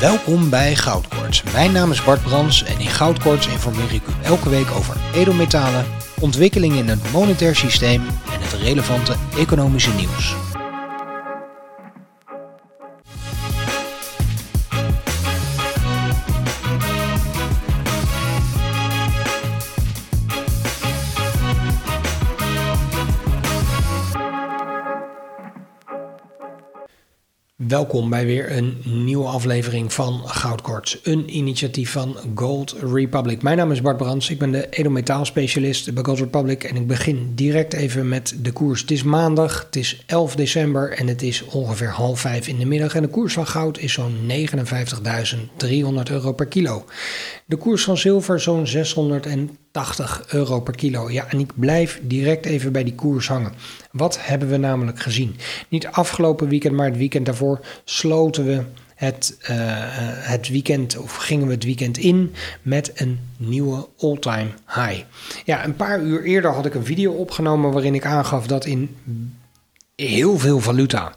Welkom bij Goudkoorts. Mijn naam is Bart Brans en in Goudkoorts informeer ik u elke week over edelmetalen, ontwikkelingen in het monetair systeem en het relevante economische nieuws. Welkom bij weer een nieuwe aflevering van Goudkorts, een initiatief van Gold Republic. Mijn naam is Bart Brands, ik ben de edelmetaalspecialist bij Gold Republic en ik begin direct even met de koers. Het is maandag, het is 11 december en het is ongeveer half vijf in de middag en de koers van goud is zo'n 59.300 euro per kilo. De koers van zilver zo'n 680 euro per kilo. Ja, en ik blijf direct even bij die koers hangen. Wat hebben we namelijk gezien? Niet afgelopen weekend, maar het weekend daarvoor sloten we het, uh, het weekend, of gingen we het weekend in met een nieuwe all-time high. Ja, een paar uur eerder had ik een video opgenomen waarin ik aangaf dat in heel veel valuta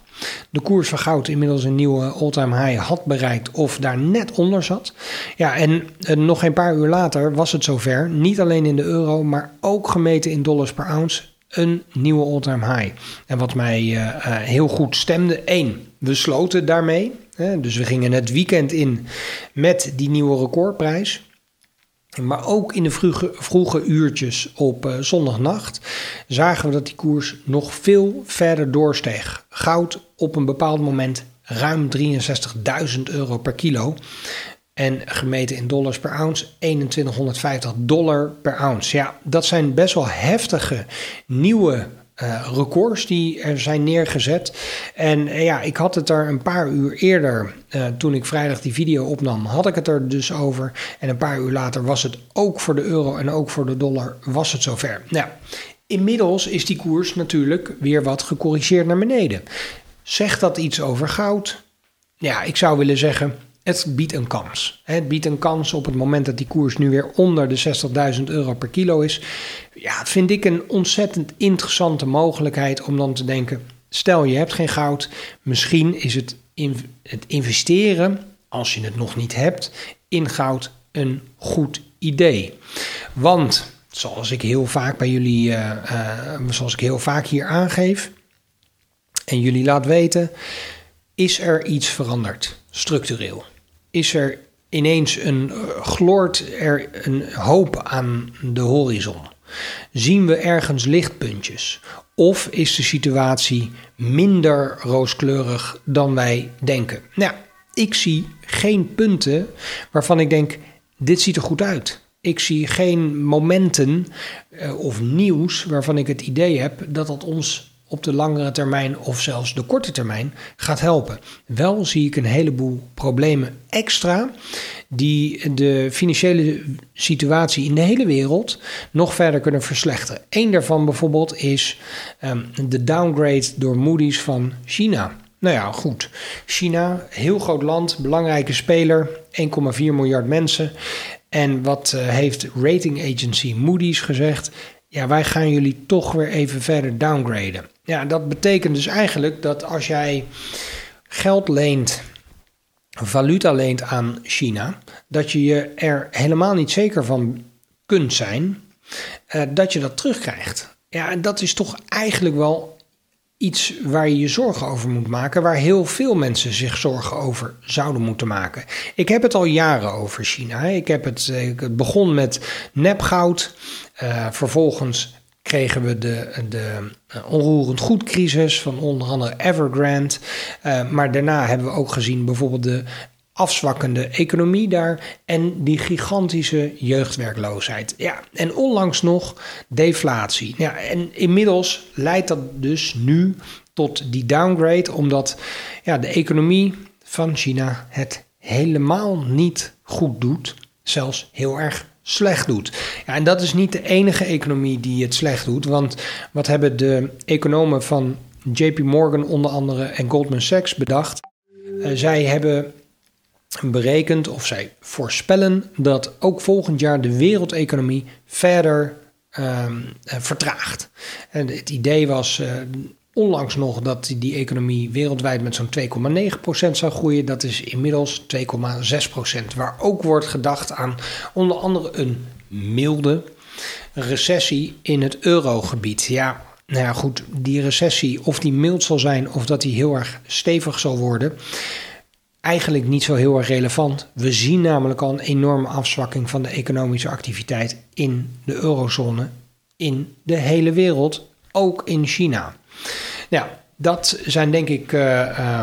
de koers van goud inmiddels een nieuwe all-time high had bereikt of daar net onder zat. Ja, en uh, nog een paar uur later was het zover, niet alleen in de euro, maar ook gemeten in dollars per ounce, een nieuwe all-time high. En wat mij uh, uh, heel goed stemde, één, we sloten daarmee. Hè, dus we gingen het weekend in met die nieuwe recordprijs. Maar ook in de vroege, vroege uurtjes op uh, zondagnacht zagen we dat die koers nog veel verder doorsteeg. Goud op een bepaald moment ruim 63.000 euro per kilo. En gemeten in dollars per ounce 2150 dollar per ounce. Ja, dat zijn best wel heftige nieuwe uh, records die er zijn neergezet. En uh, ja, ik had het er een paar uur eerder, uh, toen ik vrijdag die video opnam, had ik het er dus over. En een paar uur later was het ook voor de euro en ook voor de dollar was het zover. Nou, inmiddels is die koers natuurlijk weer wat gecorrigeerd naar beneden. Zegt dat iets over goud? Ja, ik zou willen zeggen, het biedt een kans. Het biedt een kans op het moment dat die koers nu weer onder de 60.000 euro per kilo is. Ja, vind ik een ontzettend interessante mogelijkheid om dan te denken: stel je hebt geen goud, misschien is het, in, het investeren, als je het nog niet hebt, in goud een goed idee. Want, zoals ik heel vaak bij jullie, uh, uh, zoals ik heel vaak hier aangeef en jullie laat weten, is er iets veranderd, structureel is er ineens een gloort er een hoop aan de horizon? Zien we ergens lichtpuntjes? Of is de situatie minder rooskleurig dan wij denken? Nou, ik zie geen punten waarvan ik denk: dit ziet er goed uit. Ik zie geen momenten uh, of nieuws waarvan ik het idee heb dat dat ons op de langere termijn of zelfs de korte termijn gaat helpen. Wel zie ik een heleboel problemen extra die de financiële situatie in de hele wereld nog verder kunnen verslechteren. Eén daarvan bijvoorbeeld is um, de downgrade door Moody's van China. Nou ja, goed. China, heel groot land, belangrijke speler, 1,4 miljard mensen. En wat uh, heeft rating agency Moody's gezegd? Ja, wij gaan jullie toch weer even verder downgraden. Ja, dat betekent dus eigenlijk dat als jij geld leent, valuta leent aan China, dat je je er helemaal niet zeker van kunt zijn uh, dat je dat terugkrijgt. Ja, en dat is toch eigenlijk wel iets waar je je zorgen over moet maken, waar heel veel mensen zich zorgen over zouden moeten maken. Ik heb het al jaren over China. Ik heb het, ik begon met nepgoud, uh, vervolgens kregen we de, de onroerend goedcrisis van onder andere Evergrande. Uh, maar daarna hebben we ook gezien bijvoorbeeld de afzwakkende economie daar en die gigantische jeugdwerkloosheid. Ja, en onlangs nog deflatie. Ja, en inmiddels leidt dat dus nu tot die downgrade, omdat ja, de economie van China het helemaal niet goed doet, zelfs heel erg slecht doet. Ja, en dat is niet de enige economie die het slecht doet, want wat hebben de economen van JP Morgan onder andere en Goldman Sachs bedacht? Uh, zij hebben berekend of zij voorspellen dat ook volgend jaar de wereldeconomie verder um, uh, vertraagt. En het idee was uh, onlangs nog dat die economie wereldwijd met zo'n 2,9% zou groeien. Dat is inmiddels 2,6%. Waar ook wordt gedacht aan onder andere een milde recessie in het eurogebied. Ja, nou ja, goed, die recessie, of die mild zal zijn of dat die heel erg stevig zal worden, eigenlijk niet zo heel erg relevant. We zien namelijk al een enorme afzwakking van de economische activiteit in de eurozone, in de hele wereld, ook in China. Nou, dat zijn denk ik uh, uh,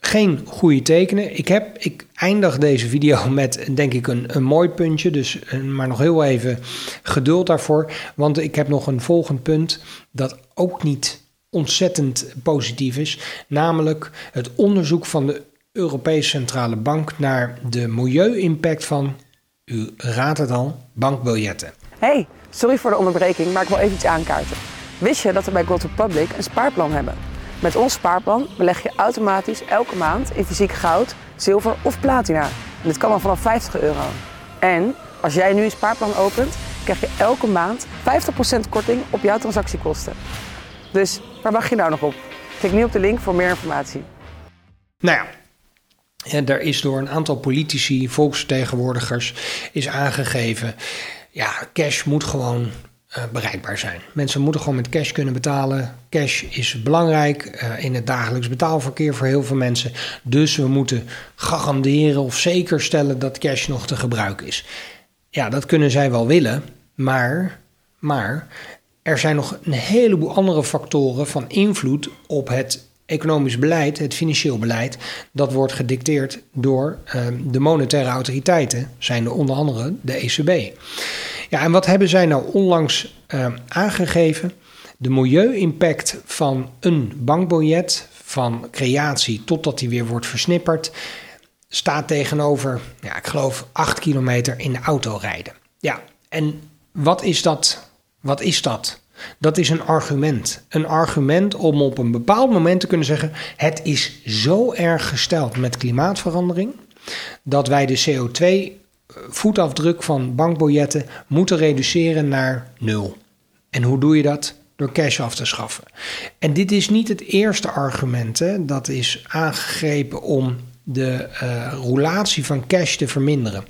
geen goede tekenen. Ik, heb, ik eindig deze video met denk ik een, een mooi puntje. Dus, uh, maar nog heel even geduld daarvoor. Want ik heb nog een volgend punt dat ook niet ontzettend positief is. Namelijk het onderzoek van de Europese Centrale Bank naar de milieu-impact van, u raadt het al, bankbiljetten. Hey, sorry voor de onderbreking, maar ik wil even iets aankaarten. Wist je dat we bij Gold Republic een spaarplan hebben? Met ons spaarplan beleg je automatisch elke maand in fysiek goud, zilver of platina. En dit kan al vanaf 50 euro. En als jij nu een spaarplan opent, krijg je elke maand 50% korting op jouw transactiekosten. Dus waar wacht je nou nog op? Klik nu op de link voor meer informatie. Nou ja, en daar is door een aantal politici, volksvertegenwoordigers, is aangegeven... ja, cash moet gewoon uh, bereikbaar zijn. Mensen moeten gewoon met cash kunnen betalen. Cash is belangrijk uh, in het dagelijks betaalverkeer voor heel veel mensen. Dus we moeten garanderen of zeker stellen dat cash nog te gebruiken is. Ja, dat kunnen zij wel willen, maar, maar er zijn nog een heleboel andere factoren van invloed op het economisch beleid, het financieel beleid, dat wordt gedicteerd door uh, de monetaire autoriteiten, zijn er onder andere de ECB. Ja, en wat hebben zij nou onlangs uh, aangegeven? De milieu-impact van een bankbiljet, van creatie totdat die weer wordt versnipperd, staat tegenover, ja, ik geloof, 8 kilometer in de auto rijden. Ja, en wat is dat? Wat is dat? Dat is een argument. Een argument om op een bepaald moment te kunnen zeggen: het is zo erg gesteld met klimaatverandering dat wij de CO2 voetafdruk van bankbiljetten moeten reduceren naar nul. En hoe doe je dat? Door cash af te schaffen. En dit is niet het eerste argument hè, dat is aangegrepen om de uh, roulatie van cash te verminderen.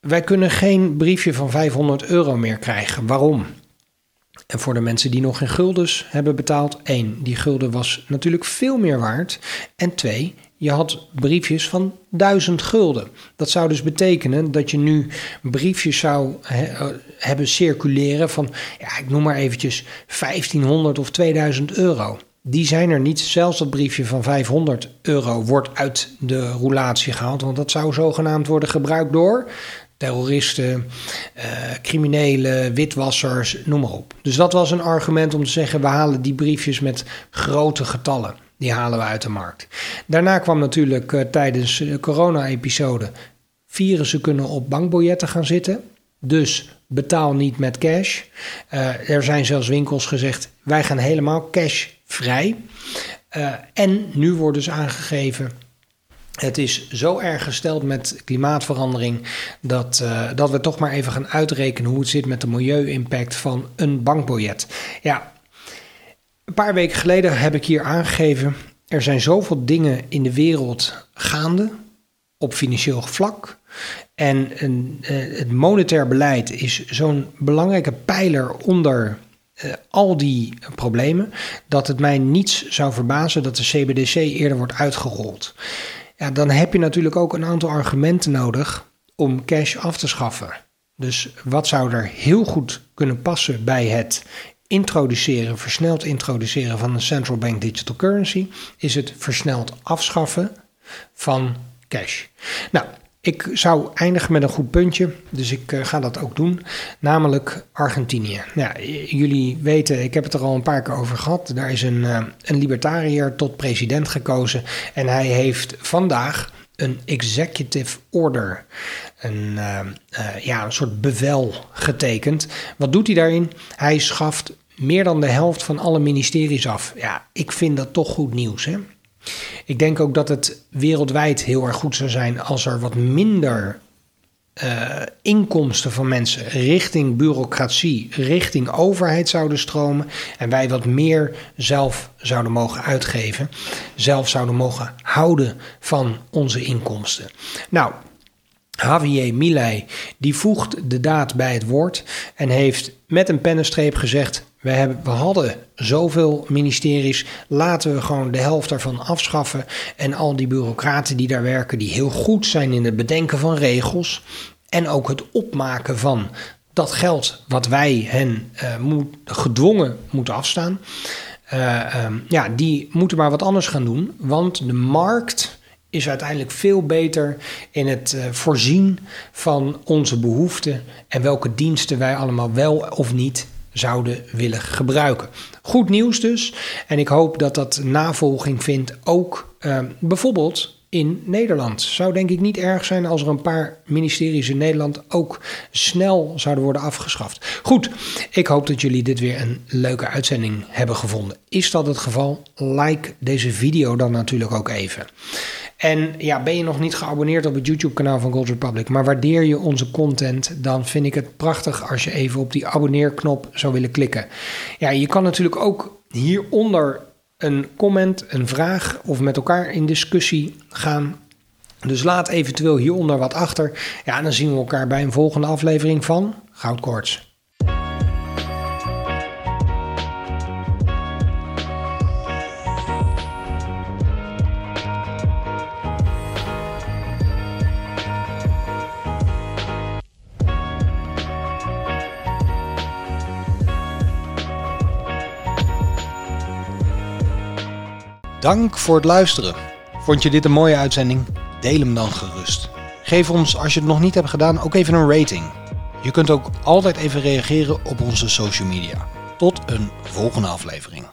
Wij kunnen geen briefje van 500 euro meer krijgen. Waarom? En voor de mensen die nog geen guldens hebben betaald, één, die gulden was natuurlijk veel meer waard. En twee, je had briefjes van 1000 gulden. Dat zou dus betekenen dat je nu briefjes zou eh, hebben circuleren van, ja, ik noem maar eventjes 1500 of 2000 euro. Die zijn er niet. Zelfs dat briefje van 500 euro wordt uit de roulatie gehaald. Want dat zou zogenaamd worden gebruikt door terroristen, uh, criminelen, witwassers, noem maar op. Dus dat was een argument om te zeggen: we halen die briefjes met grote getallen. Die halen we uit de markt. Daarna kwam natuurlijk uh, tijdens de corona-episode virussen kunnen op bankbiljetten gaan zitten. Dus betaal niet met cash. Uh, er zijn zelfs winkels gezegd: wij gaan helemaal cashvrij. Uh, en nu wordt dus aangegeven het is zo erg gesteld met klimaatverandering dat, dat we toch maar even gaan uitrekenen hoe het zit met de milieu-impact van een bankbiljet. Ja, een paar weken geleden heb ik hier aangegeven: er zijn zoveel dingen in de wereld gaande op financieel vlak. En een, uh, het monetair beleid is zo'n belangrijke pijler onder uh, al die problemen, dat het mij niets zou verbazen dat de CBDC eerder wordt uitgerold. Ja, dan heb je natuurlijk ook een aantal argumenten nodig om cash af te schaffen. Dus wat zou er heel goed kunnen passen bij het introduceren, versneld introduceren van een central bank digital currency, is het versneld afschaffen van cash. Nou, ik zou eindigen met een goed puntje, dus ik uh, ga dat ook doen, namelijk Argentinië. Ja, jullie weten, ik heb het er al een paar keer over gehad. Daar is een, uh, een libertariër tot president gekozen en hij heeft vandaag een executive order, een, uh, ja, een soort bevel getekend. Wat doet hij daarin? Hij schaft meer dan de helft van alle ministeries af. Ja, ik vind dat toch goed nieuws. Hè? Ik denk ook dat het wereldwijd heel erg goed zou zijn als er wat minder uh, inkomsten van mensen richting bureaucratie, richting overheid zouden stromen. En wij wat meer zelf zouden mogen uitgeven. Zelf zouden mogen houden van onze inkomsten. Nou, Javier Milei die voegt de daad bij het woord en heeft met een pennenstreep gezegd: we, hebben, we hadden zoveel ministeries, laten we gewoon de helft daarvan afschaffen. En al die bureaucraten die daar werken, die heel goed zijn in het bedenken van regels en ook het opmaken van dat geld wat wij hen uh, moet, gedwongen moeten afstaan. Uh, um, ja, die moeten maar wat anders gaan doen, want de markt is uiteindelijk veel beter in het uh, voorzien van onze behoeften en welke diensten wij allemaal wel of niet zouden willen gebruiken. Goed nieuws dus. En ik hoop dat dat navolging vindt ook uh, bijvoorbeeld in Nederland. Zou denk ik niet erg zijn als er een paar ministeries in Nederland ook snel zouden worden afgeschaft. Goed, ik hoop dat jullie dit weer een leuke uitzending hebben gevonden. Is dat het geval? Like deze video dan natuurlijk ook even. En ja, ben je nog niet geabonneerd op het YouTube-kanaal van Gold Republic, maar waardeer je onze content, dan vind ik het prachtig als je even op die abonneerknop zou willen klikken. Ja, je kan natuurlijk ook hieronder een comment, een vraag of met elkaar in discussie gaan. Dus laat eventueel hieronder wat achter. Ja, en dan zien we elkaar bij een volgende aflevering van Goudkoorts. Dank voor het luisteren. Vond je dit een mooie uitzending? Deel hem dan gerust. Geef ons, als je het nog niet hebt gedaan, ook even een rating. Je kunt ook altijd even reageren op onze social media. Tot een volgende aflevering.